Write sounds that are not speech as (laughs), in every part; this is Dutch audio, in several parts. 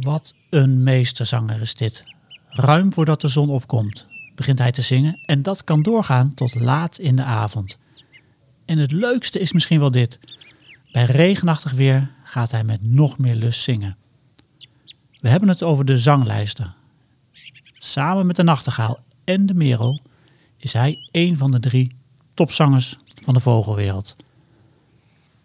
Wat een meesterzanger is dit. Ruim voordat de zon opkomt begint hij te zingen en dat kan doorgaan tot laat in de avond. En het leukste is misschien wel dit. Bij regenachtig weer gaat hij met nog meer lust zingen. We hebben het over de zanglijster. Samen met de nachtegaal en de merel is hij een van de drie topzangers van de vogelwereld.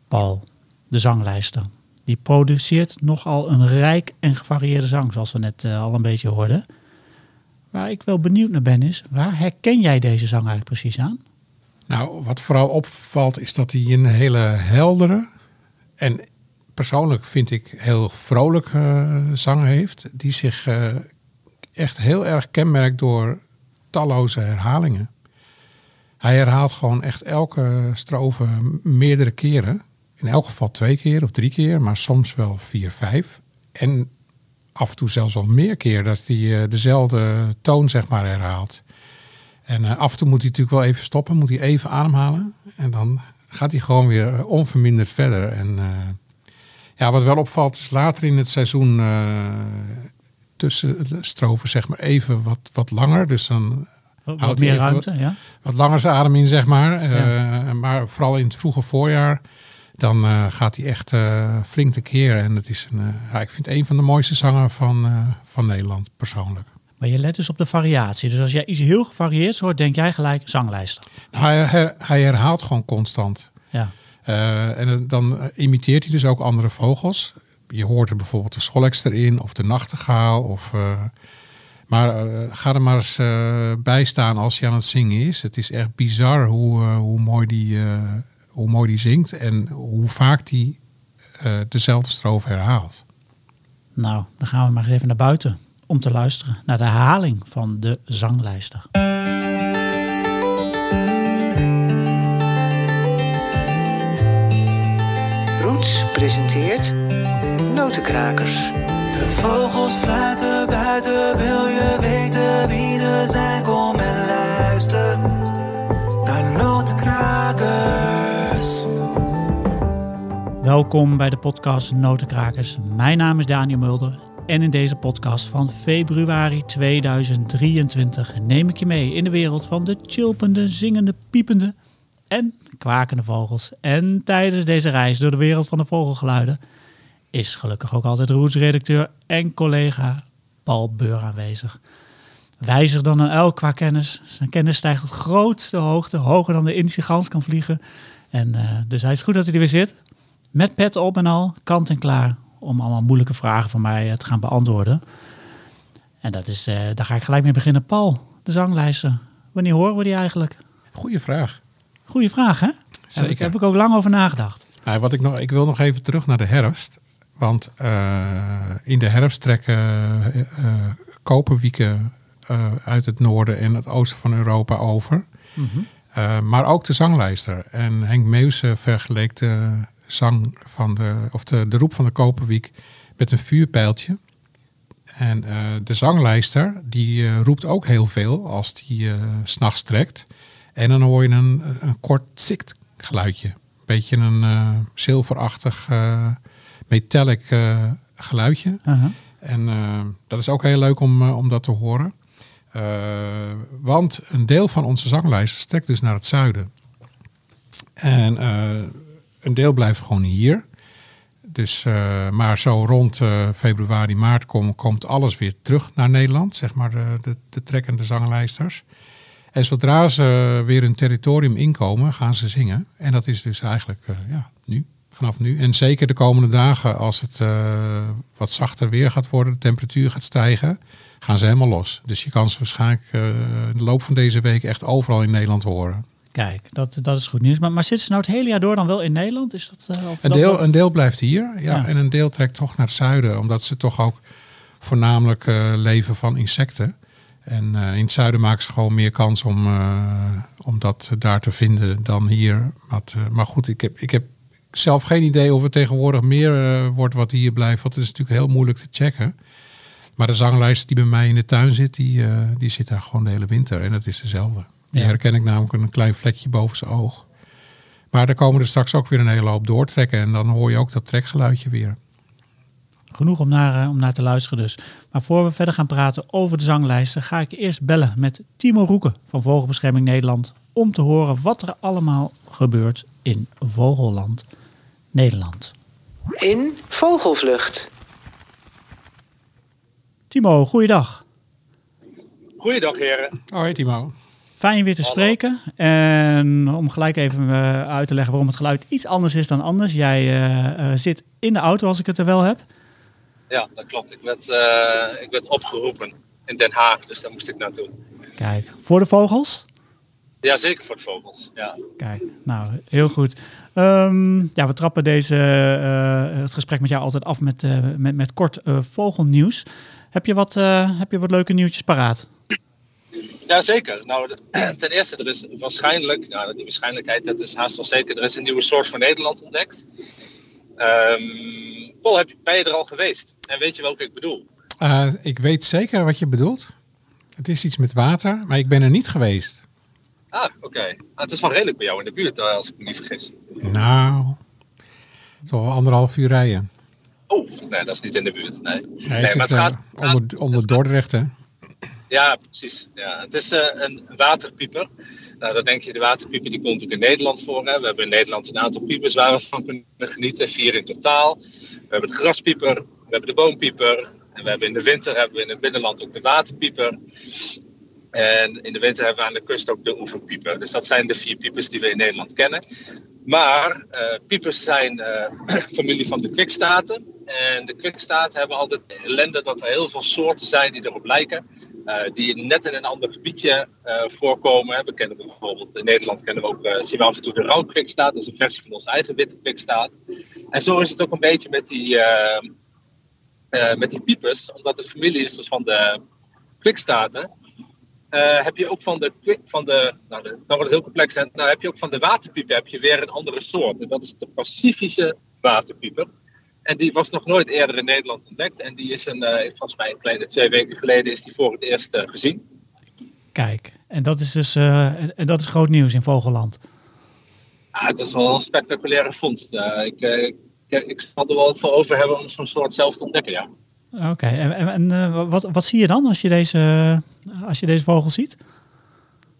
Paul, de zanglijster, die produceert nogal een rijk en gevarieerde zang, zoals we net uh, al een beetje hoorden. Waar ik wel benieuwd naar ben is, waar herken jij deze zang eigenlijk precies aan? Nou, wat vooral opvalt is dat hij een hele heldere en persoonlijk vind ik heel vrolijke uh, zang heeft. Die zich uh, echt heel erg kenmerkt door talloze herhalingen. Hij herhaalt gewoon echt elke strofe meerdere keren. In elk geval twee keer of drie keer, maar soms wel vier, vijf. En af en toe zelfs al meer keer dat hij uh, dezelfde toon zeg maar herhaalt. En uh, af en toe moet hij natuurlijk wel even stoppen, moet hij even ademhalen. En dan gaat hij gewoon weer onverminderd verder. En uh, ja, wat wel opvalt is later in het seizoen tussen de strofen zeg maar even wat, wat langer. Dus dan wat, wat meer ruimte, wat, ja. Wat langer zijn adem in, zeg maar. Ja. maar vooral in het vroege voorjaar dan uh, gaat hij echt uh, flink tekeer. En het is een, uh, ja, ik vind een van de mooiste zanger van, van Nederland, persoonlijk. Maar je let dus op de variatie. Dus als jij iets heel gevarieerd hoort, denk jij gelijk zanglijster. Nou, hij, her, hij, herhaalt gewoon constant. Ja. en dan imiteert hij dus ook andere vogels. Je hoort er bijvoorbeeld de scholeks erin of de nachtegaal. Of, maar ga er maar eens bij staan als hij aan het zingen is. Het is echt bizar hoe, hoe mooi die hoe mooi die zingt en hoe vaak die uh, dezelfde strofe herhaalt. Nou, dan gaan we maar eens even naar buiten om te luisteren naar de herhaling van de zanglijster. Roots presenteert Notenkrakers. De vogels fluiten buiten, wil je weten wie ze zijn? Kom en Welkom bij de podcast Notenkrakers. Mijn naam is Daniel Mulder en in deze podcast van februari 2023 neem ik je mee in de wereld van de chilpende, zingende, piepende en kwakende vogels. En tijdens deze reis door de wereld van de vogelgeluiden is gelukkig ook altijd Roots-redacteur en collega Paul Beur aanwezig. Wijzer dan een uil qua kennis. Zijn kennis stijgt tot grootste hoogte, hoger dan de Indische gans kan vliegen. En uh, dus hij is goed dat hij er weer zit. Met pet op en al, kant en klaar om allemaal moeilijke vragen van mij te gaan beantwoorden. En dat is, uh, daar ga ik gelijk mee beginnen. Paul, de zanglijster. Wanneer horen we die eigenlijk? Goeie vraag. Goeie vraag, hè? Zeker. Daar heb ik ook lang over nagedacht. Nou, wat ik, nog, ik wil nog even terug naar de herfst. Want uh, in de herfst trekken uh, koperwieken uit het noorden en het oosten van Europa over. Mm -hmm. maar ook de zanglijster. En Henk Meeuwse vergeleek de zang van de, of de, de roep van de koperwiek met een vuurpijltje. En uh, de zanglijster die uh, roept ook heel veel als die uh, s'nachts trekt. En dan hoor je een, een kort zikt geluidje. Een beetje een zilverachtig metallic geluidje. -huh. En dat is ook heel leuk om, om dat te horen. want een deel van onze zanglijster strekt dus naar het zuiden. En een deel blijft gewoon hier. Dus, uh, maar zo rond uh, februari, maart kom, komt alles weer terug naar Nederland, zeg maar de, de, de trekkende zanglijsters. En zodra ze weer hun territorium inkomen, gaan ze zingen. En dat is dus eigenlijk ja, nu, vanaf nu. En zeker de komende dagen, als het wat zachter weer gaat worden, de temperatuur gaat stijgen, gaan ze helemaal los. Dus je kan ze waarschijnlijk in de loop van deze week echt overal in Nederland horen. Kijk, dat, dat is goed nieuws. Maar, maar zitten ze nou het hele jaar door dan wel in Nederland? Is dat, uh, een, deel, een deel blijft hier, ja, ja, En een deel trekt toch naar het zuiden. Omdat ze toch ook voornamelijk uh, leven van insecten. En uh, in het zuiden maken ze gewoon meer kans om, om dat daar te vinden dan hier. Maar, maar goed, ik heb, ik heb zelf geen idee of het tegenwoordig meer wordt wat hier blijft. Want het is natuurlijk heel moeilijk te checken. Maar de zanglijst die bij mij in de tuin zit, die, die zit daar gewoon de hele winter. En dat is dezelfde. Die ja. herken ik namelijk een klein vlekje boven zijn oog. Maar er komen er straks ook weer een hele hoop doortrekken. En dan hoor je ook dat trekgeluidje weer. Genoeg om naar, eh, om naar te luisteren dus. Maar voor we verder gaan praten over de zanglijsten, ga ik eerst bellen met Timo Roeken van Vogelbescherming Nederland. Om te horen wat er allemaal gebeurt in Vogelland Nederland. In Vogelvlucht. Timo, goeiedag. Goeiedag heren. Hoi Timo. Fijn weer te Hallo. spreken. En om gelijk even eh, uit te leggen waarom het geluid iets anders is dan anders. Jij eh, eh, zit in de auto als ik het er wel heb. Ja, dat klopt. Ik werd, ik werd opgeroepen in Den Haag, dus daar moest ik naartoe. Kijk, voor de vogels. Ja, zeker voor de vogels. Ja. Kijk, nou, heel goed. Ehm, ja, we trappen deze, het gesprek met jou altijd af met, met, met kort vogelnieuws. Heb je, wat, heb je wat leuke nieuwtjes paraat? Ja, zeker. Nou, (clears throat) ten eerste, er is waarschijnlijk, nou, die waarschijnlijkheid, dat is haast wel zeker, er is een nieuwe soort van Nederland ontdekt. Ehm Paul, heb ben je er al geweest? En weet je welke ik bedoel? Eh, ik weet zeker wat je bedoelt. Het is iets met water, maar ik ben er niet geweest. Ah, oké. Ah, het is wel redelijk bij jou in de buurt, eh, als ik me niet vergis. Nou, toch anderhalf uur rijden. Oh, nee, dat is niet in de buurt. Nee, Nee, nee het maar het eh, gaat... onder, onder Dordrecht, hè? Ja, precies. Ja, het is eh, een waterpieper. Nou, dan denk je, de waterpieper die komt ook in Nederland voor. Hè. We hebben in Nederland een aantal piepers waar we van kunnen genieten. Vier in totaal. We hebben de graspieper, we hebben de boompieper. En we hebben in de winter hebben we in het binnenland ook de waterpieper. En in de winter hebben we aan de kust ook de oeverpieper. Dus dat zijn de vier piepers die we in Nederland kennen. Maar eh, piepers zijn eh, (clears throat) familie van de kwikstaten. En de kwikstaten hebben altijd de ellende dat er heel veel soorten zijn die erop lijken. Eh, die net in een ander gebiedje eh, voorkomen. We kennen bijvoorbeeld in Nederland kennen we ook, eh, zien we af en toe de rouwkwikstaat. Dat is een versie van onze eigen witte kwikstaat. En zo is het ook een beetje met die, met die piepers. Omdat de familie is dus van de kwikstaten. Heb je ook van de, van de nou, dan wordt het heel complex. Nou heb je ook van de waterpieper heb je weer een andere soort. En dat is de Pacifische waterpieper. En die was nog nooit eerder in Nederland ontdekt. En die is een, eh, volgens mij een kleine twee weken geleden is die voor het eerst eh, gezien. Kijk, en dat is dus eh, en- dat is groot nieuws in Vogelland. Ja, het is wel een spectaculaire vondst. Ik, ik, ik zal er wel wat voor over hebben om zo'n soort zelf te ontdekken, ja. Oké, en, en, en, wat, wat zie je dan als je deze, als je deze vogel ziet?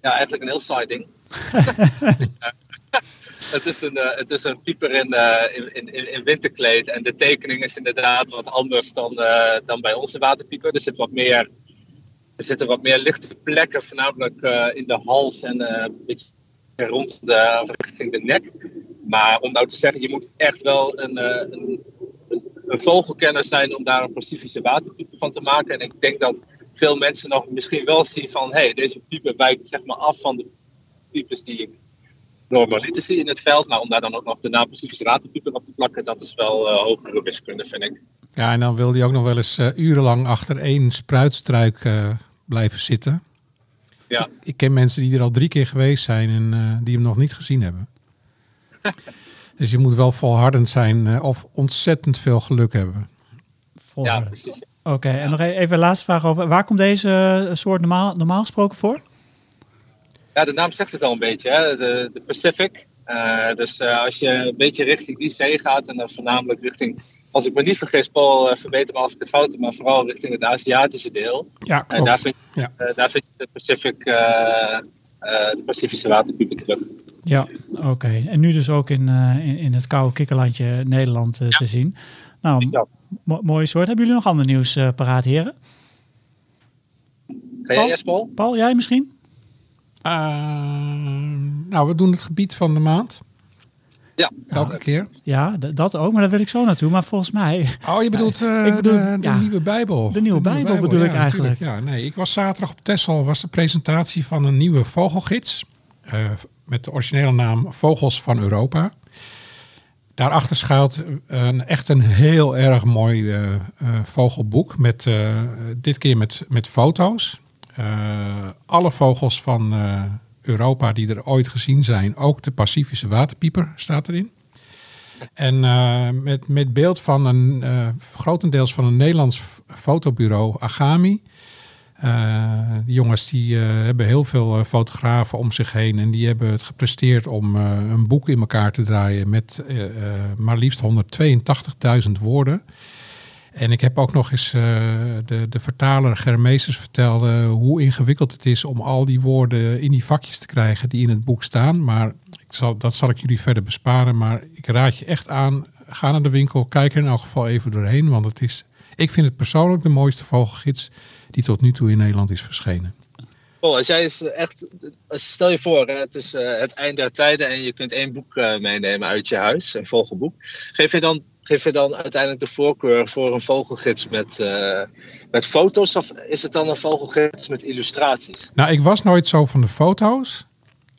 Ja, eigenlijk een heel saai ding. (laughs) (laughs) (laughs) het, is een, eh, het is een pieper in, eh, in, in, in- in winterkleed. En de tekening is inderdaad wat anders dan, eh, dan bij onze waterpieper. Er, zit wat meer, er zitten wat meer lichte plekken, voornamelijk in de hals en een beetje rond de, richting de nek. Maar om nou te zeggen, je moet echt wel een, een, een, vogelkenner zijn om daar een Pacifische waterpieper van te maken. En ik denk dat veel mensen nog misschien wel zien van, hey, deze pieper wijkt zeg maar af van de piepers die ik normaliter zie in het veld. Maar om daar dan ook nog de naam Pacifische waterpieper op te plakken, dat is wel eh, hogere wiskunde, vind ik. Ja, en dan wil hij ook nog wel eens eh, urenlang achter één spruitstruik eh, blijven zitten. Ja, Ik ken mensen die er al drie keer geweest zijn en eh, die hem nog niet gezien hebben. (laughs) dus je moet wel volhardend zijn eh, of ontzettend veel geluk hebben. ja Volhouden. precies. Oké, en nog e- even een laatste vraag over. Waar komt deze soort normaal, normaal gesproken voor? Ja, de naam zegt het al een beetje, hè? De, de Pacific. Eh, dus eh, als je een beetje richting die zee gaat en dan voornamelijk richting, als ik me niet vergis, Paul, uh, verbeter me als ik het fout heb, maar vooral richting het Aziatische deel. Ja, En daar vind, Ja. eh, daar vind je de, Pacific, eh, eh, de Pacifische waterpieper terug. Ja, oké. En nu dus ook in, eh, in, in het koude kikkerlandje Nederland eh, te zien. Nou, Ja. mo- mooie soort. Hebben jullie nog ander nieuws eh, paraat, heren? Ga jij Paul? Paul, jij misschien? Eh, nou, we doen het gebied van de maand. Ja. Elke keer. Ja, dat ook, maar daar wil ik zo naartoe. Maar volgens mij... Oh, je bedoelt, eh, ik bedoel, de, de ja. nieuwe Bijbel. De nieuwe Bijbel bedoel ik eigenlijk. Ja, nee, ik was zaterdag op Texel, was de presentatie van een nieuwe vogelgids. eh, met de originele naam Vogels van Europa. Daarachter schuilt een, echt een heel erg mooi eh, eh, vogelboek. Met, eh, dit keer met, met foto's. Eh, alle vogels van eh, Europa die er ooit gezien zijn. Ook de Pacifische waterpieper staat erin. En eh, met, met beeld van een grotendeels van een Nederlands fotobureau, Agami. Die jongens die hebben heel veel fotografen om zich heen. En die hebben het gepresteerd om een boek in elkaar te draaien met maar liefst 182.000 woorden. En ik heb ook nog eens uh, de, de vertaler Germeesters vertelde hoe ingewikkeld het is om al die woorden in die vakjes te krijgen die in het boek staan. Maar ik zal, dat zal ik jullie verder besparen. Maar ik raad je echt aan, ga naar de winkel, kijk er in elk geval even doorheen. Want het is, ik vind het persoonlijk de mooiste vogelgids die tot nu toe in Nederland is verschenen. Oh, als jij is echt, stel je voor, het is uh, het eind der tijden en je kunt één boek meenemen uit je huis, een vogelboek. Geef je dan geef je dan uiteindelijk de voorkeur voor een vogelgids met, uh, met foto's of is het dan een vogelgids met illustraties? Nou, ik was nooit zo van de foto's,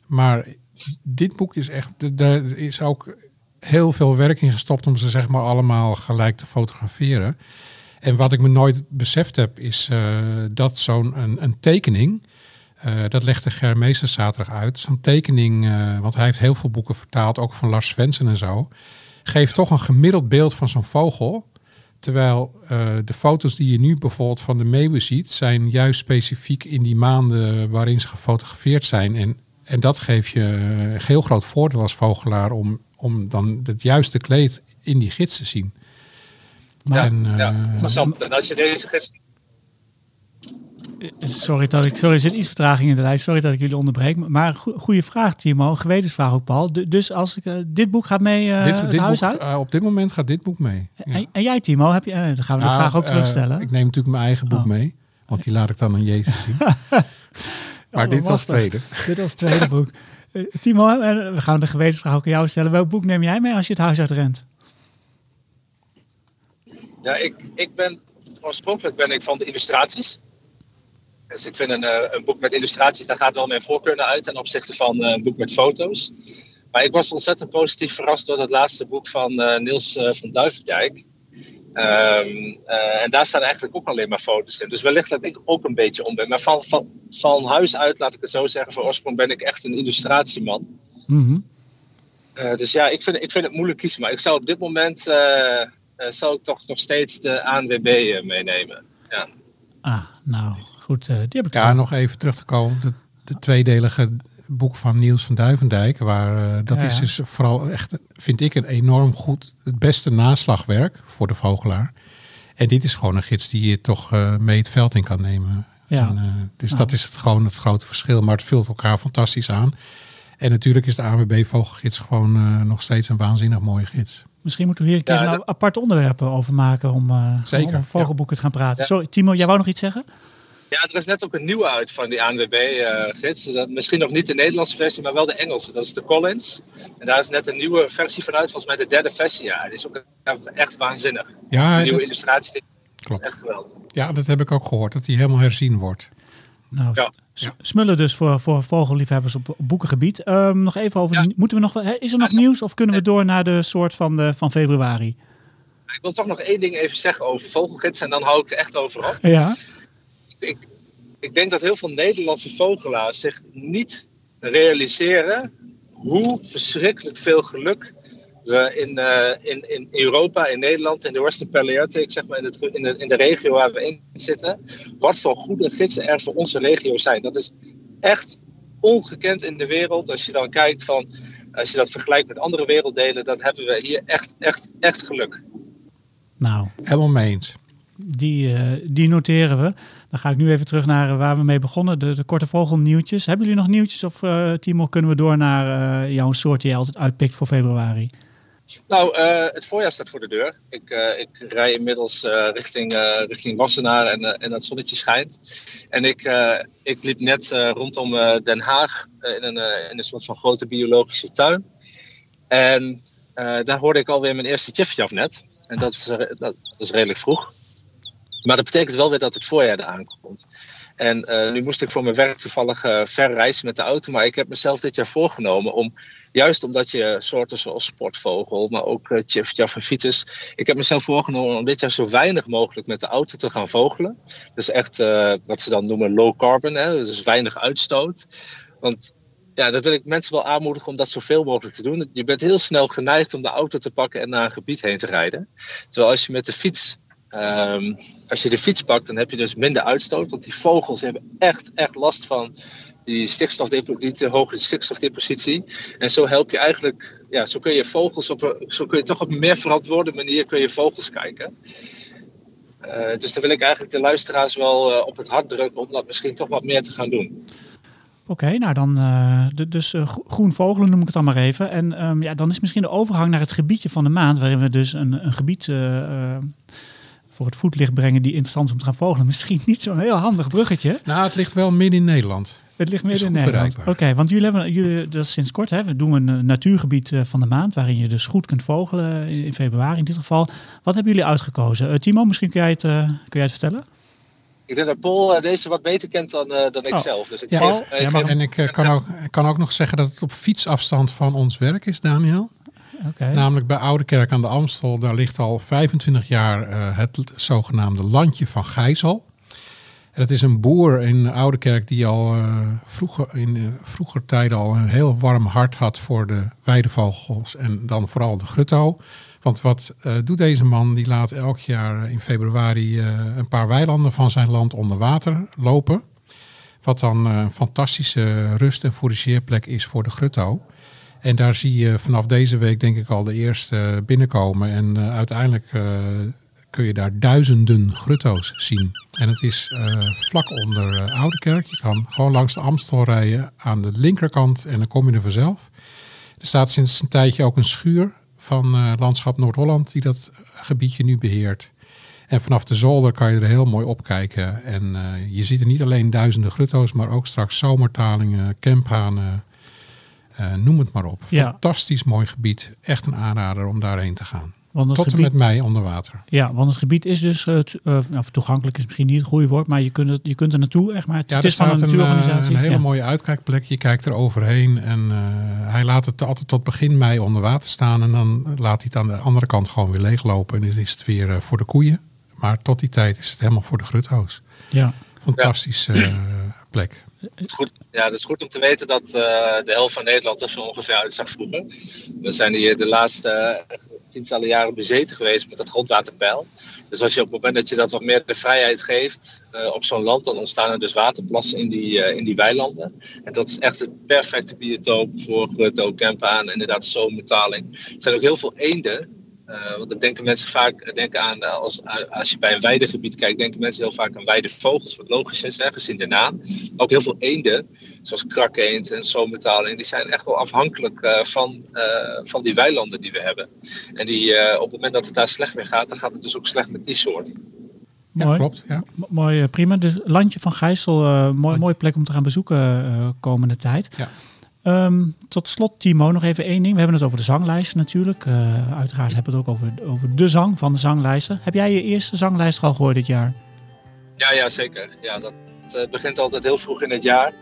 maar dit boek is echt, er is ook heel veel werk in gestopt om ze zeg maar allemaal gelijk te fotograferen. En wat ik me nooit beseft heb, is uh, dat zo'n een, een, tekening, uh, dat legde Germeester zaterdag uit, zo'n tekening, want hij heeft heel veel boeken vertaald, ook van Lars Svensson en zo geeft toch een gemiddeld beeld van zo'n vogel. Terwijl uh, de foto's die je nu bijvoorbeeld van de meeuwen ziet, zijn juist specifiek in die maanden waarin ze gefotografeerd zijn. En, en dat geeft je een heel groot voordeel als vogelaar om, om dan het juiste kleed in die gids te zien. Ja, en, uh, ja interessant. En als je deze gids Sorry, dat ik, sorry, er zit iets vertraging in de lijst. Sorry dat ik jullie onderbreek. Maar goede vraag, Timo. Gewetensvraag ook, Paul. dus als ik, uh, dit boek gaat mee uh, dit, het dit huis boek, uit? Uh, op dit moment gaat dit boek mee. Ja. En, en, jij, Timo, heb je, dan gaan we de nou, vraag ook terugstellen. ik neem natuurlijk mijn eigen boek oh. mee. Want die laat ik dan aan Jezus zien. (laughs) maar oh, dit als tweede. dit als tweede boek. Timo, we gaan de gewetensvraag ook aan jou stellen. Welk boek neem jij mee als je het huis uitrent? Ja, ik, ik ben oorspronkelijk ben ik van de illustraties. Dus ik vind een, eh, een, boek met illustraties, daar gaat wel mijn voorkeur naar uit ten opzichte van eh, een boek met foto's. Maar ik was ontzettend positief verrast door het laatste boek van uh, Niels uh, van Duivendijk. Um, en daar staan eigenlijk ook alleen maar foto's in. Dus wellicht dat ik ook een beetje om ben. Maar van, van, van huis uit, laat ik het zo zeggen, voor oorsprong ben ik echt een illustratieman. Mm dus ja, ik vind, ik vind het moeilijk kiezen. Maar ik zou op dit moment zou ik toch nog steeds de ANWB meenemen. Ja. Ah, nou, Goed, uh, die heb ik Ja, nog even terug te komen. De, de tweedelige boek van Niels van Duivendijk. Waar, uh, dat is dus vooral echt, vind ik, een enorm goed, het beste naslagwerk voor de vogelaar. En dit is gewoon een gids die je toch uh, mee het veld in kan nemen. Ja. En, dus dat is het gewoon het grote verschil. Maar het vult elkaar fantastisch aan. En natuurlijk is de ANWB Vogelgids gewoon nog steeds een waanzinnig mooie gids. Misschien moeten we hier een keer ja, een apart onderwerpen over maken om, Zeker, om vogelboeken te gaan praten. Sorry, Timo, jij wou nog iets zeggen? Ja, er is net ook een nieuwe uit van die ANWB-gids. Uh, misschien nog niet de Nederlandse versie, maar wel de Engelse. Dat is de Collins. En daar is net een nieuwe versie van uit, volgens mij de derde versie. Ja, die is ook echt waanzinnig. Ja, de nieuwe dat... illustraties, klopt. is echt geweldig. Ja, dat heb ik ook gehoord, dat die helemaal herzien wordt. Nou, ja. smullen dus voor, voor vogelliefhebbers op, boekengebied. Um, nog even over, ja. moeten we nog, is er nog nieuws of kunnen we door naar de soort van, de, van februari? Ik wil toch nog één ding even zeggen over vogelgids en dan hou ik er echt over op. Ja ik, ik denk dat heel veel Nederlandse vogelaars zich niet realiseren hoe verschrikkelijk veel geluk we in, uh, in, in Europa, in Nederland, in de Western Palearctic, zeg maar in, het, in, de, in de regio waar we in zitten, wat voor goede gidsen er voor onze regio zijn. Dat is echt ongekend in de wereld. Als je dan kijkt van, als je dat vergelijkt met andere werelddelen, dan hebben we hier echt, echt, echt geluk. Nou, helemaal mee eens die, uh, die noteren we. Dan ga ik nu even terug naar waar we mee begonnen, de, de korte vogelnieuwtjes. Hebben jullie nog nieuwtjes of uh, Timo, kunnen we door naar uh, jouw soort die je altijd uitpikt voor februari? Nou, het voorjaar staat voor de deur. Ik, ik rij inmiddels richting, richting Wassenaar en, en het zonnetje schijnt. En ik, ik liep net rondom Den Haag in, een, in een soort van grote biologische tuin. En daar hoorde ik alweer mijn eerste tjefje af net. En dat is, dat is redelijk vroeg. Maar dat betekent wel weer dat het voorjaar eraan komt. En uh, nu moest ik voor mijn werk toevallig uh, ver reizen met de auto. Maar ik heb mezelf dit jaar voorgenomen om, juist omdat je soorten zoals sportvogel, maar ook uh, tjif, en fiets. Ik heb mezelf voorgenomen om dit jaar zo weinig mogelijk met de auto te gaan vogelen. Dus echt wat ze dan noemen low carbon, hè? dus weinig uitstoot. Want ja, dat wil ik mensen wel aanmoedigen om dat zoveel mogelijk te doen. Je bent heel snel geneigd om de auto te pakken en naar een gebied heen te rijden. Terwijl als je met de fiets Um, als je de fiets pakt, dan heb je dus minder uitstoot. Want die vogels hebben echt, echt last van die, die te hoge stikstofdepositie. En zo help je eigenlijk, ja, zo kun je vogels op zo kun je toch op een meer verantwoorde manier kun je vogels kijken. Eh, dus daar wil ik eigenlijk de luisteraars wel eh, op het hart drukken om dat misschien toch wat meer te gaan doen. Oké, nou dan de- dus gro- groen vogelen noem ik het dan maar even. En ehm, ja, dan is misschien de overgang naar het gebiedje van de maand, waarin we dus een, een gebied voor het voetlicht brengen die interessant is om te gaan vogelen. Misschien niet zo'n heel handig bruggetje. Nou, het ligt wel midden in Nederland. Het ligt midden in Nederland. Oké, want jullie hebben, jullie, dat is sinds kort, hè, we doen een eh, natuurgebied eh, van de maand, waarin je dus goed kunt vogelen in, februari in dit geval. Wat hebben jullie uitgekozen? Eh, Timo, misschien kun jij het, eh, kun jij het vertellen? Ik denk dat Paul deze wat beter kent dan, eh, dan ik Oh. zelf. Dus ik Ja, geef, ik ja, maar- geef- En ik kan, ook, ik kan ook nog zeggen dat het op fietsafstand van ons werk is, Daniel. Namelijk bij Oudekerk aan de Amstel. Daar ligt al 25 jaar eh, het zogenaamde landje van Gijzel. En dat is een boer in Oudekerk die al eh, vroeger, in eh, vroeger tijden al een heel warm hart had voor de weidevogels en dan vooral de grutto. Want wat doet deze man? Die laat elk jaar in februari een paar weilanden van zijn land onder water lopen. Wat dan een fantastische rust- en fourageerplek is voor de grutto. En daar zie je vanaf deze week denk ik al de eerste binnenkomen. En eh, uiteindelijk eh, kun je daar duizenden grutto's zien. En het is eh, vlak onder Oudekerk. Je kan gewoon langs de Amstel rijden aan de linkerkant en dan kom je er vanzelf. Er staat sinds een tijdje ook een schuur van Landschap Noord-Holland die dat gebiedje nu beheert. En vanaf de zolder kan je er heel mooi op kijken. En je ziet er niet alleen duizenden grutto's, maar ook straks zomertalingen, camphanen, eh, noem het maar op. Ja. Fantastisch mooi gebied. Echt een aanrader om daarheen te gaan. Want Tot en met mei onder water. Ja, want het gebied is dus, eh, eh, nou, toegankelijk is misschien niet het goede woord, maar je kunt, het, je kunt er naartoe, echt maar. Het, Ja, het is van een natuurorganisatie. een hele ja. mooie uitkijkplek. Je kijkt er overheen en hij laat het altijd tot begin mei onder water staan. En dan laat hij het aan de andere kant gewoon weer leeglopen. En dan is het weer voor de koeien. Maar tot die tijd is het helemaal voor de grutho's. Ja. Fantastische plek. Goed, ja, het is goed om te weten dat eh, de helft van Nederland er zo ongeveer uitzag vroeger. We zijn hier de laatste eh, tientallen jaren bezeten geweest met dat grondwaterpeil. Dus als je op het moment dat je dat wat meer de vrijheid geeft eh, op zo'n land, dan ontstaan er dus waterplassen in die, eh, in die weilanden. En dat is echt het perfecte biotoop voor grutto, campaan, inderdaad zomertaling. Er zijn ook heel veel eenden. Eh, want dan denken mensen vaak eh, denken aan, eh, als, als je bij een weidegebied kijkt, denken mensen heel vaak aan weidevogels, wat logisch is, hè, gezien de naam. Ook heel veel eenden, zoals krakeend en zomertaling, die zijn echt wel afhankelijk eh, van, eh, van die weilanden die we hebben. En die, eh, op het moment dat het daar slecht mee gaat, dan gaat het dus ook slecht met die soorten. Ja, Mooi. klopt. Ja. Mooi, prima. Dus Landje van Gijssel, eh mooi, mooie plek om te gaan bezoeken eh, komende tijd. Ja. Ehm, tot slot, Timo, nog even één ding. We hebben het over de zanglijsten natuurlijk. Eh, uiteraard hebben we het ook over, over de zang van de zanglijsten. Heb jij je eerste zanglijst al gehoord dit jaar? Ja, ja zeker. Ja, dat eh, begint altijd heel vroeg in het jaar.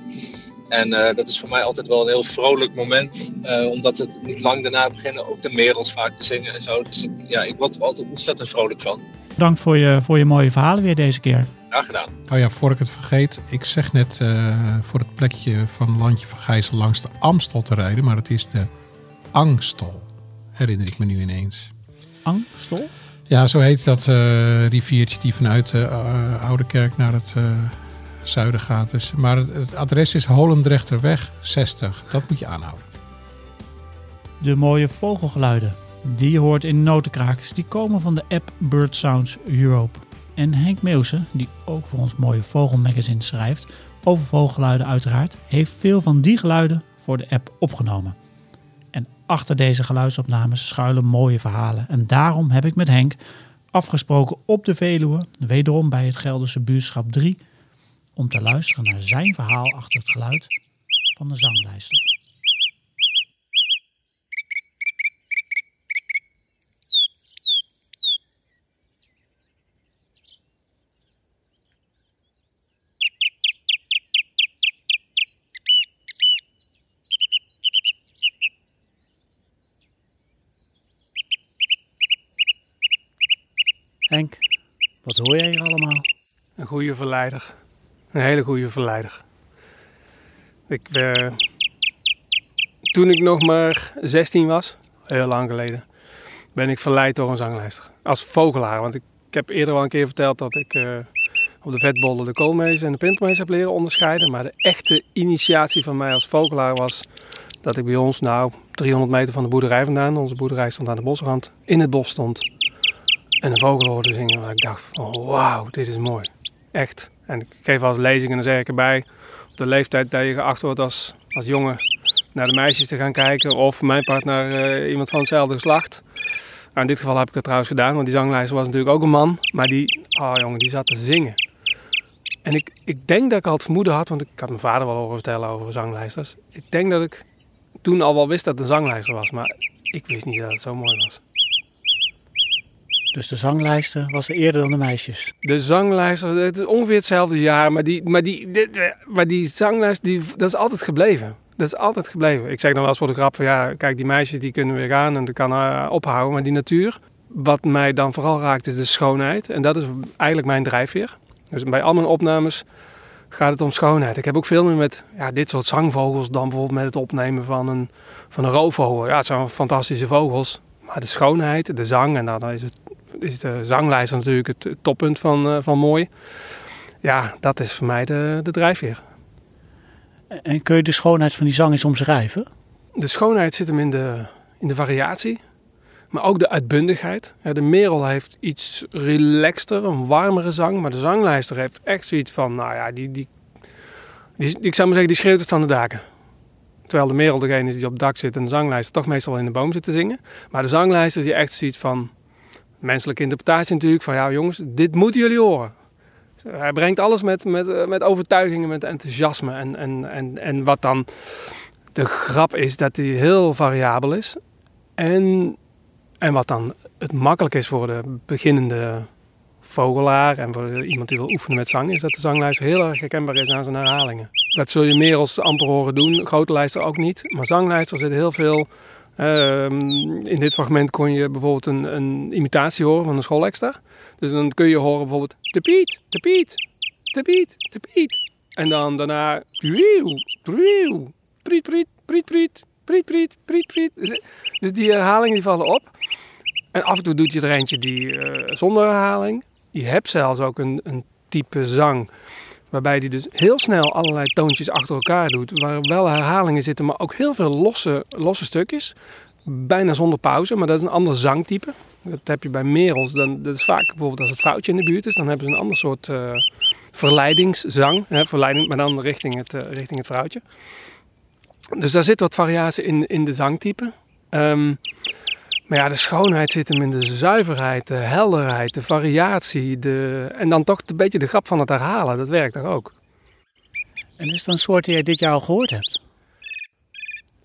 En eh, dat is voor mij altijd wel een heel vrolijk moment. omdat het niet lang daarna beginnen ook de merels vaak te zingen en zo. Dus ja, ik word er altijd ontzettend vrolijk van. Bedankt voor je, voor je mooie verhalen weer deze keer. Graag gedaan. Oh ja, voor ik het vergeet. Ik zeg net eh, voor het plekje van Landje van Gijzel langs de Amstel te rijden. Maar het is de Angstel. Herinner ik me nu ineens. Angstel? Ja, zo heet dat eh, riviertje die vanuit de Oude Kerk naar het eh, zuiden gaat. Dus, maar het, het adres is Holendrechterweg 60. Dat moet je aanhouden. De mooie vogelgeluiden die je hoort in notenkrakers, die komen van de app Bird Sounds Europe. En Henk Meeuwse, die ook voor ons mooie vogelmagazine schrijft, over vogelgeluiden uiteraard, heeft veel van die geluiden voor de app opgenomen. En achter deze geluidsopnames schuilen mooie verhalen. En daarom heb ik met Henk afgesproken op de Veluwe, wederom bij het Gelderse buurschap 3, om te luisteren naar zijn verhaal achter het geluid van de zanglijster. Henk, wat hoor jij hier allemaal? Een goede verleider. Een hele goede verleider. Ik, eh, toen ik nog maar 16 was, heel lang geleden, ben ik verleid door een zanglijster. Als vogelaar, want ik, heb eerder al een keer verteld dat ik eh, op de vetbollen de koolmees en de pintermees heb leren onderscheiden. Maar de echte initiatie van mij als vogelaar was dat ik bij ons, nou 300 meter van de boerderij vandaan, onze boerderij stond aan de bosrand, in het bos stond. En een vogel hoorde zingen waar ik dacht van wauw, dit is mooi. Echt. En ik geef als lezing en dan zeg ik erbij, op de leeftijd dat je geacht wordt als, als jongen naar de meisjes te gaan kijken. Of mijn partner uh, iemand van hetzelfde geslacht. Nou, in dit geval heb ik het trouwens gedaan, want die zanglijster was natuurlijk ook een man. Maar die, oh jongen, die zat te zingen. En ik, ik denk dat ik al het vermoeden had, want ik had mijn vader wel horen vertellen over zanglijsters. Ik denk dat ik toen al wel wist dat het een zanglijster was, maar ik wist niet dat het zo mooi was. Dus de zanglijster was er eerder dan de meisjes? De zanglijster, het is ongeveer hetzelfde jaar, maar die, maar die, maar die zanglijster, die, dat is altijd gebleven. Dat is altijd gebleven. Ik zeg dan wel eens voor de grap van ja, kijk die meisjes die kunnen weer gaan en dat kan uh, ophouden. Maar die natuur, wat mij dan vooral raakt is de schoonheid. En dat is eigenlijk mijn drijfveer. Dus bij al mijn opnames gaat het om schoonheid. Ik heb ook veel meer met ja, dit soort zangvogels dan bijvoorbeeld met het opnemen van een, van een roofvogel. Ja, het zijn fantastische vogels. Maar de schoonheid, de zang, en dan is, het, is de zanglijster natuurlijk het toppunt van, uh, van mooi. Ja, dat is voor mij de, de drijfveer. En kun je de schoonheid van die zang eens omschrijven? De schoonheid zit hem in de, in de variatie, maar ook de uitbundigheid. De merel heeft iets relaxter, een warmere zang, maar de zanglijster heeft echt zoiets van, nou ja, die, die, die, ik zou maar zeggen, die schreeuwt het van de daken. Terwijl de merel degene is die op het dak zit en de zanglijster toch meestal in de boom zit te zingen. Maar de zanglijster die echt zoiets van, menselijke interpretatie natuurlijk, van ja jongens, dit moeten jullie horen. Hij brengt alles met, met, eh, met overtuigingen, met enthousiasme. En, en, en, en wat dan de grap is, dat hij heel variabel is. En, en wat dan het makkelijk is voor de beginnende vogelaar en voor iemand die wil oefenen met zang, is dat de zanglijster heel erg herkenbaar is aan zijn herhalingen. Dat zul je meer als amper horen doen, grote lijster ook niet. Maar zanglijster zit heel veel Ehm, in dit fragment kon je bijvoorbeeld een, een imitatie horen van een schoolexter. Dus dan kun je horen bijvoorbeeld de Piet, te Piet, te Piet, te Piet. En dan daarna priet, priet, priet, priet, priet, priet, priet, priet. Dus, dus die herhalingen die vallen op. En af en toe doet je er eentje die eh, zonder herhaling. Je hebt zelfs ook een, een type zang Waarbij hij dus heel snel allerlei toontjes achter elkaar doet. Waar wel herhalingen zitten, maar ook heel veel losse, losse stukjes. Bijna zonder pauze, maar dat is een ander zangtype. Dat heb je bij merels. Dan, dat is vaak bijvoorbeeld als het vrouwtje in de buurt is. Dan hebben ze een ander soort uh, verleidingszang. Hè, verleiding, maar dan richting het, uh, richting het vrouwtje. Dus daar zit wat variatie in, in de zangtype. Um, maar ja, de schoonheid zit hem in de zuiverheid, de helderheid, de variatie. De... En dan toch een beetje de grap van het herhalen. Dat werkt toch ook. En is het een soort die je dit jaar al gehoord hebt?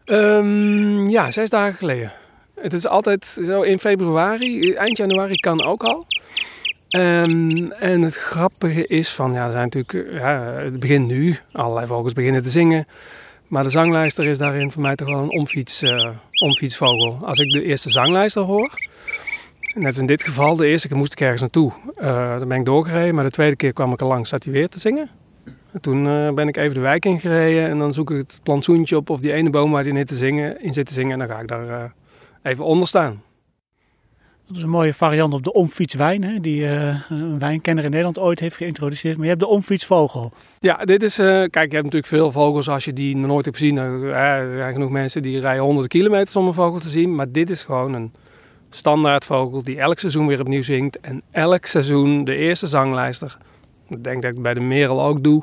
Um, ja, zes dagen geleden. Het is altijd zo in februari, eind januari kan ook al. Um, en het grappige is van, ja, er zijn natuurlijk, ja, het begint nu, allerlei vogels beginnen te zingen. Maar de zanglijster is daarin voor mij toch wel een omfiets, uh, omfietsvogel. Als ik de eerste zanglijster hoor, net als in dit geval, de eerste keer moest ik ergens naartoe. Uh, dan ben ik doorgereden, maar de tweede keer kwam ik er langs, zat hij weer te zingen. En toen uh, ben ik even de wijk ingereden en dan zoek ik het plantsoentje op of die ene boom waar hij in, zingen, in zit te zingen. En dan ga ik daar even onder staan. Dat is een mooie variant op de omfietswijn, hè, die uh, een wijnkenner in Nederland ooit heeft geïntroduceerd. Maar je hebt de omfietsvogel. Ja, dit is, uh, kijk, je hebt natuurlijk veel vogels als je die nooit hebt gezien. Uh, er zijn genoeg mensen die rijden honderden kilometers om een vogel te zien. Maar dit is gewoon een standaard vogel die elk seizoen weer opnieuw zingt. En elk seizoen de eerste zanglijster. Ik denk dat ik bij de merel ook doe.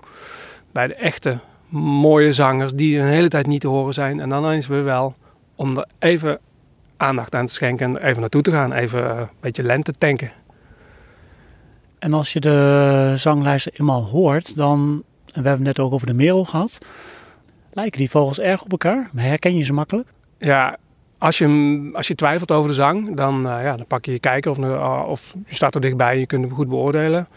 Bij de echte mooie zangers die een hele tijd niet te horen zijn. En dan eens weer wel om er even aandacht aan te schenken en even naartoe te gaan. Even een beetje lente tanken. En als je de zanglijsten eenmaal hoort, dan, en we hebben het net ook over de merel gehad, lijken die vogels erg op elkaar? Herken je ze makkelijk? Ja, als je, als je twijfelt over de zang, dan, uh, ja, dan pak je je kijker of, uh, of je staat er dichtbij en je kunt hem goed beoordelen.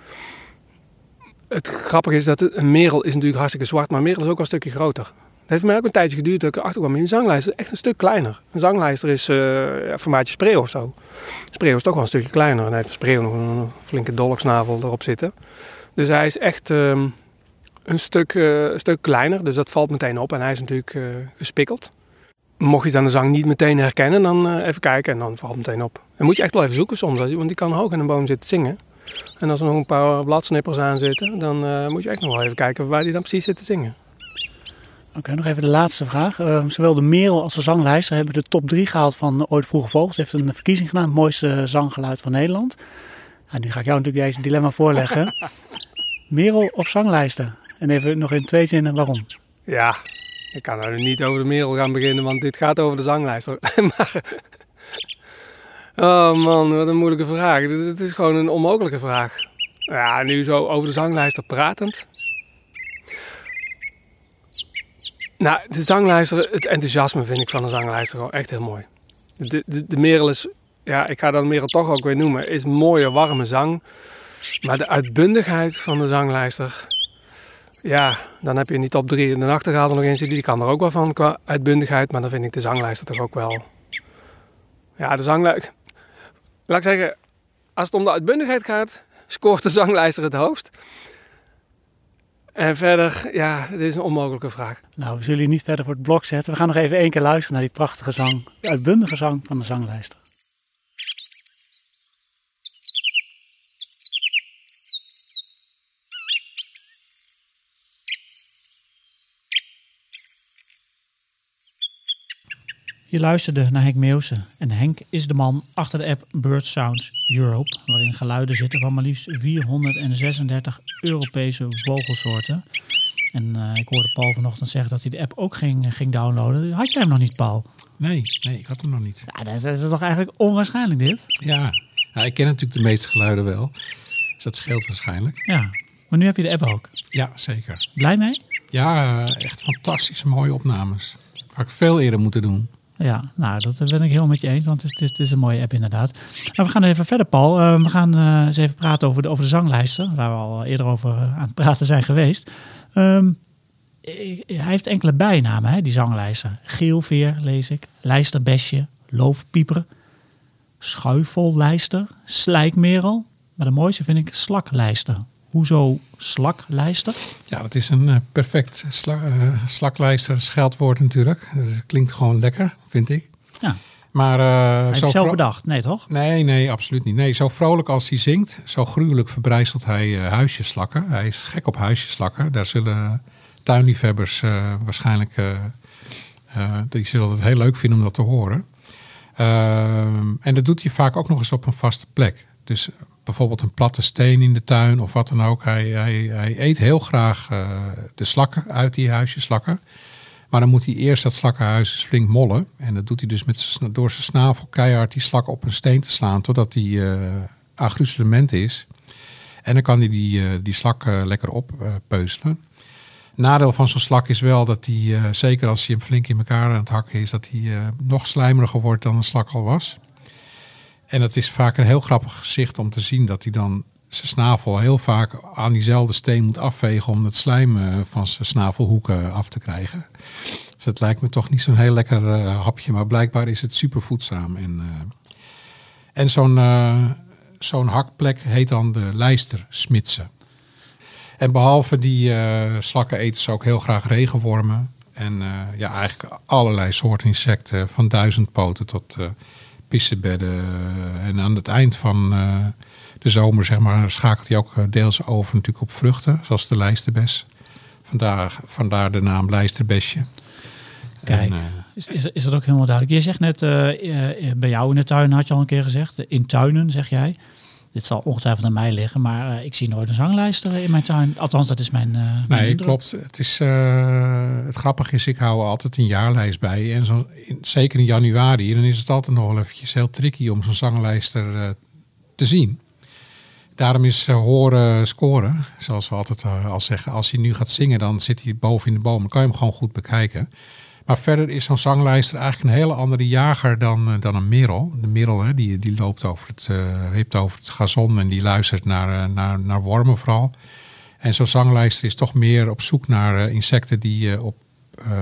Het grappige is dat een merel is natuurlijk hartstikke zwart, maar een merel is ook wel een stukje groter. Het heeft mij ook een tijdje geduurd dat ik erachter kwam. Een zanglijster is echt een stuk kleiner. Een zanglijster is uh, formaatje spreeuw of zo. Spreeuw is toch wel een stukje kleiner. En hij heeft een spreeuw nog een flinke dolksnavel erop zitten. Dus hij is echt um, een, stuk, een stuk kleiner. Dus dat valt meteen op. En hij is natuurlijk uh, gespikkeld. Mocht je dan de zang niet meteen herkennen, dan even kijken en dan valt het meteen op. Dan moet je echt wel even zoeken soms. Want die kan hoog in een boom zitten zingen. En als er nog een paar bladsnippers aan zitten, dan moet je echt nog wel even kijken waar die dan precies zit te zingen. Oké, nog even de laatste vraag. Uh, zowel de Merel als de zanglijster hebben de top 3 gehaald van Ooit Vroege Vogels. Ze heeft een verkiezing gedaan, het mooiste zanggeluid van Nederland. Nou, nu ga ik jou natuurlijk deze dilemma voorleggen. (laughs) Merel of zanglijster? En even nog in twee zinnen waarom. Ja, ik kan er niet over de merel gaan beginnen, want dit gaat over de zanglijster. (laughs) maar, oh man, wat een moeilijke vraag. Dit is gewoon een onmogelijke vraag. Ja, nu zo over de zanglijster pratend. Nou, de zanglijster, het enthousiasme vind ik van de zanglijster gewoon echt heel mooi. De, de, de merel is, ja, ik ga dat merel toch ook weer noemen, is mooie, warme zang. Maar de uitbundigheid van de zanglijster, ja, dan heb je in die top 3 de nachtegaal er nog in zitten. Die kan er ook wel van qua uitbundigheid, maar dan vind ik de zanglijster toch ook wel... Ja, de zanglijster... Laat ik zeggen, als het om de uitbundigheid gaat, scoort de zanglijster het hoogst. En verder, ja, dit is een onmogelijke vraag. Nou, we zullen je niet verder voor het blok zetten. We gaan nog even één keer luisteren naar die prachtige zang. Uitbundige zang van de zanglijster. Je luisterde naar Henk Meeuwsen. En Henk is de man achter de app Bird Sounds Europe, waarin geluiden zitten van maar liefst 436 Europese vogelsoorten. En eh, ik hoorde Paul vanochtend zeggen dat hij de app ook ging, ging downloaden. Had jij hem nog niet, Paul? Nee, nee, ik had hem nog niet. Ja, dat, is, toch eigenlijk onwaarschijnlijk dit? Ja. ja, ik ken natuurlijk de meeste geluiden wel. Dus dat scheelt waarschijnlijk. Ja, maar nu heb je de app ook. Ja, zeker. Blij mee? Ja, eh, echt fantastische mooie opnames. Had ik veel eerder moeten doen. Ja, nou, dat ben ik heel met je eens, want het is, het is een mooie app inderdaad. Nou, we gaan even verder, Paul. Uh, we gaan uh, eens even praten over de, over de zanglijsten, waar we al eerder over aan het praten zijn geweest. Um, hij heeft enkele bijnamen, hè, die zanglijster. Geelveer lees ik, lijsterbesje, loofpieper, schuifellijster, slijkmerel. Maar de mooiste vind ik slaklijster. Hoezo slaklijster? Ja, dat is een uh, perfect sla uh, slaklijster, scheldwoord natuurlijk. Dat klinkt gewoon lekker, vind ik. Ja. Maar, uh, zo zelf bedacht, nee toch? Nee, nee, absoluut niet. Nee, zo vrolijk als hij zingt, zo gruwelijk verbrijzelt hij huisjeslakken. Hij is gek op huisjeslakken. Daar zullen tuinliefhebbers uh, waarschijnlijk... Uh, uh, die zullen het heel leuk vinden om dat te horen. Ehm, en dat doet hij vaak ook nog eens op een vaste plek. Dus bijvoorbeeld een platte steen in de tuin of wat dan ook. Hij, hij, hij eet heel graag de slakken uit die huisjeslakken. Maar dan moet hij eerst dat slakkenhuis eens flink mollen. En dat doet hij dus met door zijn snavel keihard die slak op een steen te slaan... totdat die uh, agruzelement is. En dan kan hij die, die slak lekker oppeuzelen. Nadeel van zo'n slak is wel dat hij, zeker als hij hem flink in elkaar aan het hakken is, dat hij nog slijmeriger wordt dan een slak al was. En het is vaak een heel grappig gezicht om te zien dat hij dan zijn snavel heel vaak aan diezelfde steen moet afvegen om het slijm uh, van zijn snavelhoeken af te krijgen. Dus het lijkt me toch niet zo'n heel lekker hapje, maar blijkbaar is het super voedzaam. En, en zo'n zo'n hakplek heet dan de lijstersmitsen. En behalve die slakken eten ze ook heel graag regenwormen. En ja, eigenlijk allerlei soorten insecten. Van duizendpoten tot pissebedden. En aan het eind van de zomer zeg maar, schakelt hij ook deels over natuurlijk op vruchten. Zoals de lijsterbes. Vandaar, vandaar de naam lijsterbesje. Kijk, en, is, is, is dat ook helemaal duidelijk. Je zegt net, bij jou in de tuin had je al een keer gezegd. In tuinen zeg jij. Dit zal ongetwijfeld aan mij liggen, maar uh, ik zie nooit een zanglijster in mijn tuin. Althans, dat is mijn. Mijn nee, indruk. klopt. Het, is, uh, het grappige is, ik hou altijd een jaarlijst bij. En zo, in, zeker in januari, dan is het altijd nog wel eventjes heel tricky om zo'n zanglijster te zien. Daarom is horen scoren, zoals we altijd al zeggen. Als hij nu gaat zingen, dan zit hij boven in de boom. Dan kan je hem gewoon goed bekijken. Maar verder is zo'n zanglijster eigenlijk een hele andere jager dan, dan een merel. De merel hè, die, die loopt over het, uh, over het gazon en die luistert naar, uh, naar, naar wormen vooral. En zo'n zanglijster is toch meer op zoek naar insecten die op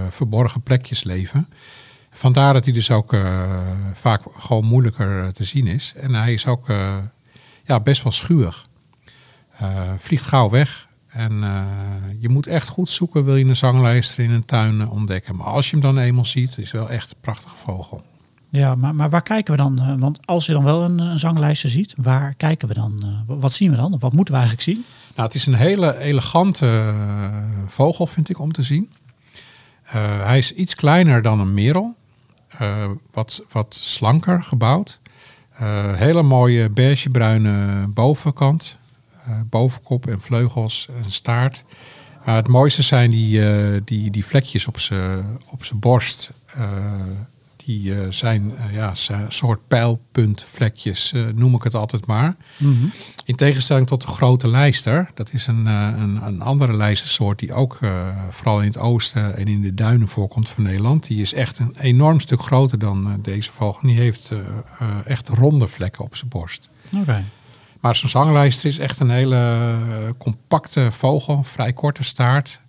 verborgen plekjes leven. Vandaar dat hij dus ook vaak gewoon moeilijker te zien is. En hij is ook ja, best wel schuwig. vliegt gauw weg. En uh, je moet echt goed zoeken, wil je een zanglijster in een tuin uh, ontdekken. Maar als je hem dan eenmaal ziet, is het wel echt een prachtige vogel. Ja, maar, maar waar kijken we dan? Uh, want als je dan wel een, een zanglijster ziet, waar kijken we dan? wat zien we dan? Of wat moeten we eigenlijk zien? Nou, het is een hele elegante vogel, vind ik, om te zien. hij is iets kleiner dan een merel. wat, wat slanker gebouwd. Eh, hele mooie beigebruine bovenkant. Eh, bovenkop en vleugels en staart. Maar het mooiste zijn die, eh, die, die vlekjes op zijn op zijn borst. Eh, die eh, zijn eh, ja, soort pijlpuntvlekjes, eh, noem ik het altijd maar. In tegenstelling tot de grote lijster, dat is een, eh, een, een andere lijstersoort die ook eh, vooral in het oosten en in de duinen voorkomt van Nederland. Die is echt een enorm stuk groter dan eh, deze vogel. Die heeft eh, eh, echt ronde vlekken op zijn borst. Oké. Maar zo'n zanglijster is echt een hele eh, compacte vogel, vrij korte staart.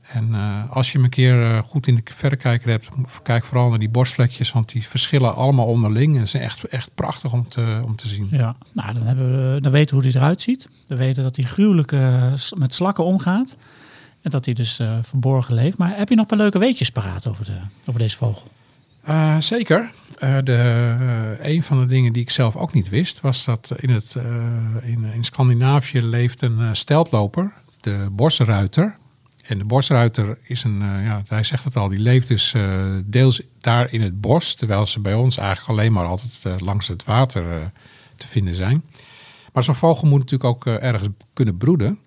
En eh, als je hem een keer eh, goed in de verrekijker hebt, kijk vooral naar die borstvlekjes, want die verschillen allemaal onderling. En ze zijn echt, echt prachtig om te, om te zien. Ja, nou dan, hebben we, dan weten we hoe hij eruit ziet. We weten dat hij gruwelijk met slakken omgaat. En dat hij dus verborgen leeft. Maar heb je nog een paar leuke weetjes paraat over, de, over deze vogel? Eh, zeker. Eh, de, eh, een van de dingen die ik zelf ook niet wist, was dat in, het, in, in Scandinavië leeft een steltloper, de bosruiter. En de bosruiter is een, ja, hij zegt het al, die leeft dus deels daar in het bos, terwijl ze bij ons eigenlijk alleen maar altijd langs het water te vinden zijn. Maar zo'n vogel moet natuurlijk ook ergens kunnen broeden.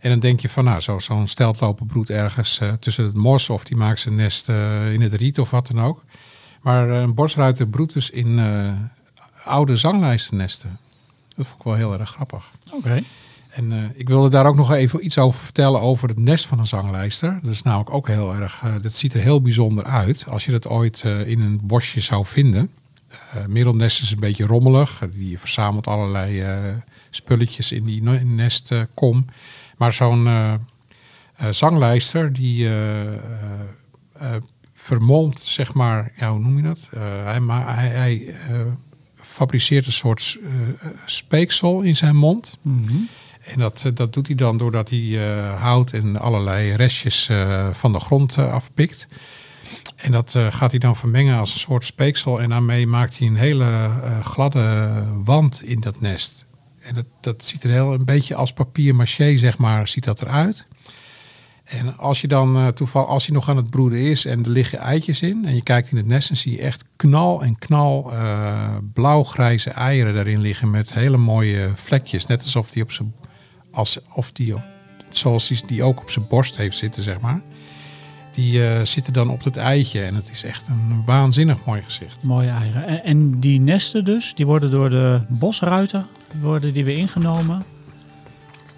En dan denk je van, nou, zo- zo'n steltloper broedt ergens eh, tussen het mos of die maakt zijn nest eh, in het riet of wat dan ook. Maar eh, een bosruiter broedt dus in eh, oude zanglijstennesten. Dat vond ik wel heel erg grappig. Oké. En ik wilde daar ook nog even iets over vertellen over het nest van een zanglijster. Dat is namelijk ook heel erg, dat ziet er heel bijzonder uit. Als je dat ooit in een bosje zou vinden. Middelnest is een beetje rommelig. Die verzamelt allerlei spulletjes in die nestkom. Maar zo'n eh, eh, zanglijster die eh, vermolmt, zeg maar, ja, hoe noem je dat? Hij hij, hij fabriceert een soort speeksel in zijn mond. En dat, dat doet hij dan doordat hij hout en allerlei restjes van de grond afpikt. En dat gaat hij dan vermengen als een soort speeksel. En daarmee maakt hij een hele gladde wand in dat nest. En dat, dat ziet er heel een beetje als papier maché, zeg maar, ziet dat eruit. En als je dan eh, toeval, als hij nog aan het broeden is en er liggen eitjes in en je kijkt in het nest, dan zie je echt knal en knal eh, blauw-grijze eieren daarin liggen met hele mooie vlekjes. Net alsof die op zijn, als, of die, zoals die, die ook op zijn borst heeft zitten, zeg maar. Die eh, zitten dan op het eitje en het is echt een waanzinnig mooi gezicht. Mooie eieren. En, en die nesten dus, die worden door de bosruiter worden die weer ingenomen.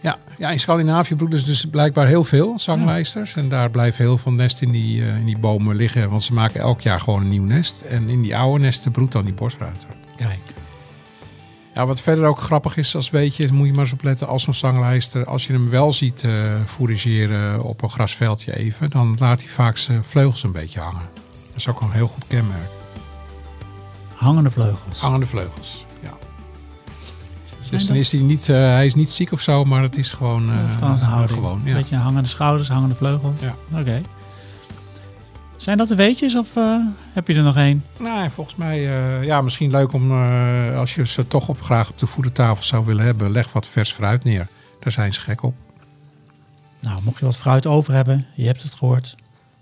Ja, ja in Scandinavië broeden ze dus blijkbaar heel veel zanglijsters. En daar blijven heel veel nesten in die, eh, in die bomen liggen. Want ze maken elk jaar gewoon een nieuw nest. En in die oude nesten broedt dan die bosruiter. Kijk. Ja, wat verder ook grappig is, als weet je, moet je maar eens opletten als zo'n zanglijster. Als je hem wel ziet eh fourageren op een grasveldje even, dan laat hij vaak zijn vleugels een beetje hangen. Dat is ook een heel goed kenmerk. Hangende vleugels. Hangende vleugels. Ja. Dus dan is hij niet, eh, hij is niet ziek of zo, maar het is gewoon, eh, dat is gewoon zijn houding. gewoon. Een Ja. beetje hangende schouders, hangende vleugels. Ja. Oké. Zijn dat de weetjes of eh, heb je er nog één? Nou, volgens mij, eh, ja, misschien leuk om, eh, als je ze toch op, graag op de voedertafel zou willen hebben, leg wat vers fruit neer. Daar zijn ze gek op. Nou, mocht je wat fruit over hebben, je hebt het gehoord.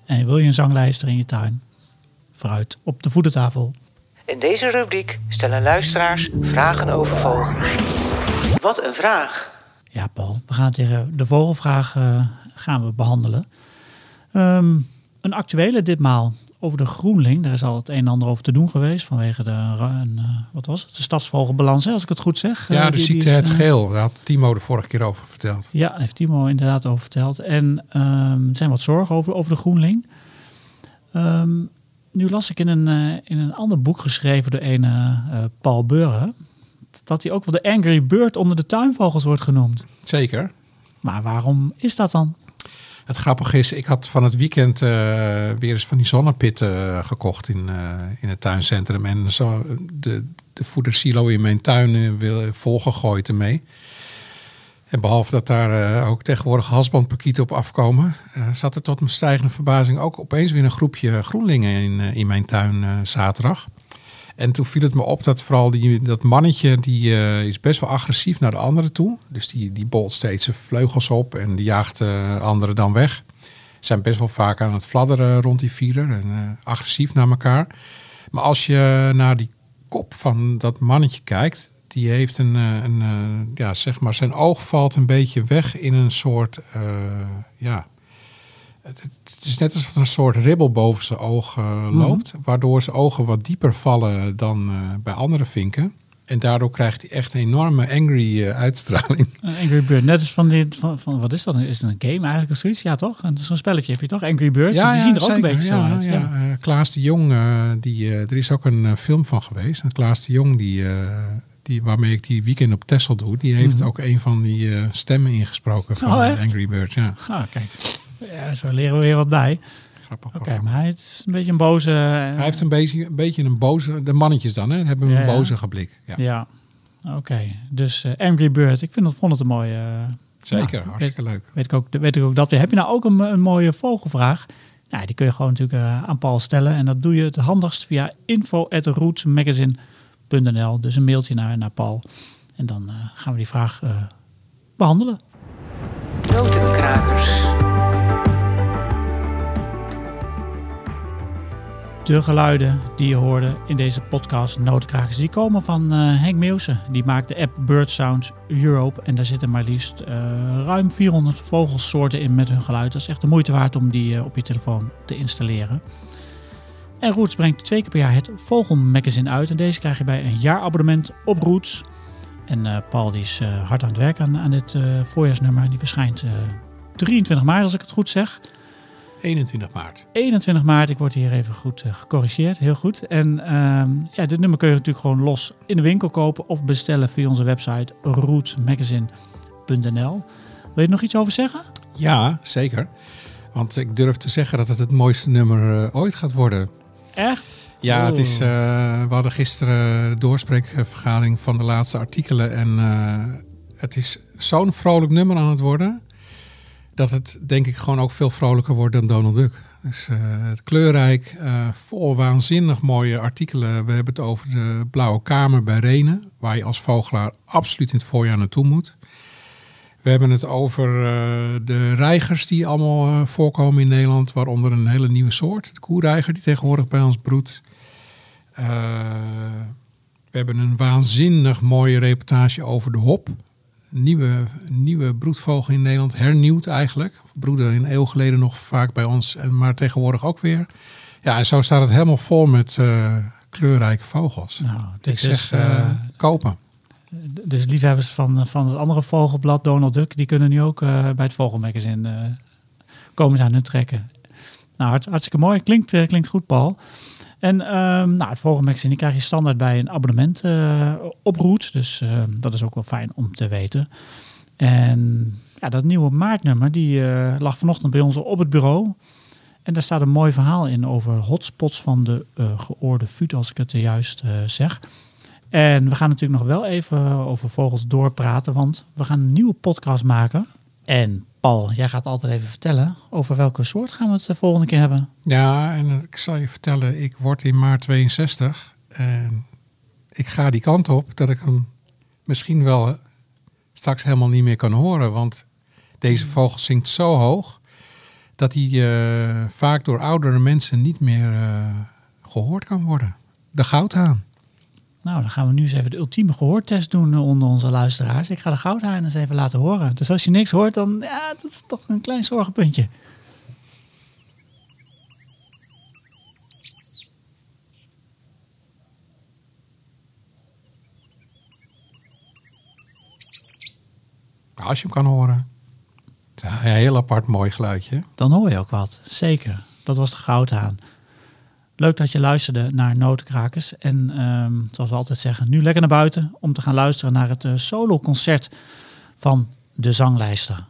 En wil je een zanglijster in je tuin? Fruit op de voedertafel. In deze rubriek stellen luisteraars vragen over vogels. Wat een vraag! Ja, Paul, we gaan tegen de vogelvraag gaan we behandelen. Ehm, een actuele ditmaal over de groenling. Daar is al het een en ander over te doen geweest vanwege de, een, eh, wat was het? de stadsvogelbalans, hè, als ik het goed zeg. Ja, Eh, de die- die ziekte is, het eh, geel. Daar had Timo de vorige keer over verteld. Ja, daar heeft Timo inderdaad over verteld. En ehm, er zijn wat zorgen over, over de groenling. Ehm, nu las ik in een, in een ander boek geschreven door een Paul Beurre... dat hij ook wel de Angry Bird onder de tuinvogels wordt genoemd. Zeker. Maar waarom is dat dan? Het grappige is, ik had van het weekend eh, weer eens van die zonnepitten eh, gekocht in, eh, in het tuincentrum. En zo de, de voedersilo in mijn tuin wil- volgegooid ermee. En behalve dat daar ook tegenwoordig hasbandpakieten op afkomen, zat er tot mijn stijgende verbazing ook opeens weer een groepje groenlingen in, in mijn tuin zaterdag. En toen viel het me op dat vooral die, dat mannetje, die eh, is best wel agressief naar de anderen toe. Dus die, die bolt steeds zijn vleugels op en die jaagt de anderen dan weg. Zijn best wel vaak aan het fladderen rond die vierer en eh, agressief naar elkaar. Maar als je naar die kop van dat mannetje kijkt, die heeft een, eh, een eh, ja, zeg maar, zijn oog valt een beetje weg in een soort, eh, ja, het, het is net alsof er een soort ribbel boven zijn oog eh, loopt, waardoor zijn ogen wat dieper vallen dan eh, bij andere vinken. En daardoor krijgt hij echt een enorme angry eh, uitstraling. (laughs) Angry Bird, net als van, die, van, van wat is dat? Is het een game eigenlijk of zoiets? Ja, toch? Zo'n spelletje heb je toch? Angry Birds, die zien er ook een beetje zo ja, uit. Ja. Ja. eh, Klaas de Jong, die, er is ook een film van geweest. En Klaas de Jong, die, die, waarmee ik die weekend op Texel doe, die heeft Mhm. ook een van die stemmen ingesproken van Oh, echt? Angry Birds. Ja, Ah, kijk. Ja, zo leren we weer wat bij. grappig. Oké, maar hij is een beetje een boze... Hij heeft een beetje, een beetje een boze, de mannetjes dan, hè, hebben Ja, een ja. bozige blik. Ja, Ja, oké. Dus eh, Angry Bird, ik vind dat, vond het een mooie... eh, Zeker, ja, hartstikke leuk. Weet ik ook, weet ik ook dat weer. Heb je nou ook een, een mooie vogelvraag? Ja, die kun je gewoon natuurlijk eh, aan Paul stellen. En dat doe je het handigst via info.rootsmagazine.nl. Dus een mailtje naar, naar Paul. En dan eh, gaan we die vraag eh, behandelen. Notenkrakers. De geluiden die je hoorde in deze podcast Notenkrakers, die komen van eh, Henk Meeuwse. Die maakt de app Bird Sounds Europe. En daar zitten maar liefst eh, ruim 400 vogelsoorten in met hun geluid. Dat is echt de moeite waard om die eh, op je telefoon te installeren. En Roots brengt twee keer per jaar het Vogelmagazine uit. En deze krijg je bij een jaarabonnement op Roots. En Paul die is hard aan het werk aan, aan dit voorjaarsnummer. Die verschijnt eh, 23 maart als ik het goed zeg. 21 maart. 21 maart, ik word hier even goed eh, gecorrigeerd, heel goed. En ehm, ja, dit nummer kun je natuurlijk gewoon los in de winkel kopen of bestellen via onze website rootsmagazine.nl. Wil je er nog iets over zeggen? Ja, zeker. Want ik durf te zeggen dat het het mooiste nummer eh, ooit gaat worden. Echt? Ja, het is, Oeh. eh, we hadden gisteren de doorspreekvergadering van de laatste artikelen. En het is zo'n vrolijk nummer aan het worden. Dat het denk ik gewoon ook veel vrolijker wordt dan Donald Duck. Dus eh, het kleurrijk, eh, vol waanzinnig mooie artikelen. We hebben het over de Blauwe Kamer bij Renen. Waar je als vogelaar absoluut in het voorjaar naartoe moet. We hebben het over eh, de reigers die allemaal voorkomen in Nederland. Waaronder een hele nieuwe soort. De koereiger die tegenwoordig bij ons broedt. We hebben een waanzinnig mooie reportage over de hop. Nieuwe, nieuwe broedvogel in Nederland. Hernieuwd eigenlijk. Broeden een eeuw geleden nog vaak bij ons. en Maar tegenwoordig ook weer. Ja, en zo staat het helemaal vol met eh, kleurrijke vogels. Nou, Ik dit zeg, is... eh, eh, kopen. dus liefhebbers van, van het andere vogelblad Donald Duck, die kunnen nu ook bij het Vogelmagazine komen ze aan hun trekken. Nou, hart, hartstikke mooi. Klinkt, klinkt goed, Paul. En ehm, nou, het Vogelmagazine die krijg je standaard bij een abonnement eh op. Dus eh, dat is ook wel fijn om te weten. En ja, dat nieuwe maartnummer, die eh, lag vanochtend bij ons op het bureau. En daar staat een mooi verhaal in over hotspots van de eh, geoorde fut, als ik het juist zeg. En we gaan natuurlijk nog wel even over vogels doorpraten, want we gaan een nieuwe podcast maken. En Paul, jij gaat altijd even vertellen over welke soort gaan we het de volgende keer hebben. Ja, en ik zal je vertellen, ik word in maart 62. En ik ga die kant op dat ik hem misschien wel eh, straks helemaal niet meer kan horen. Want deze vogel zingt zo hoog dat hij eh, vaak door oudere mensen niet meer eh, gehoord kan worden. De goudhaan. Nou, dan gaan we nu eens even de ultieme gehoortest doen eh, onder onze luisteraars. Ik ga de goudhaan eens even laten horen. Dus als je niks hoort, dan ja, dat is toch een klein zorgenpuntje. Nou, Als je hem kan horen. Het is een heel apart mooi geluidje. Dan hoor je ook wat. Zeker. Dat was de goudhaan. Leuk dat je luisterde naar Notenkrakers. En ehm, zoals we altijd zeggen, nu lekker naar buiten om te gaan luisteren naar het eh, soloconcert van de zanglijster.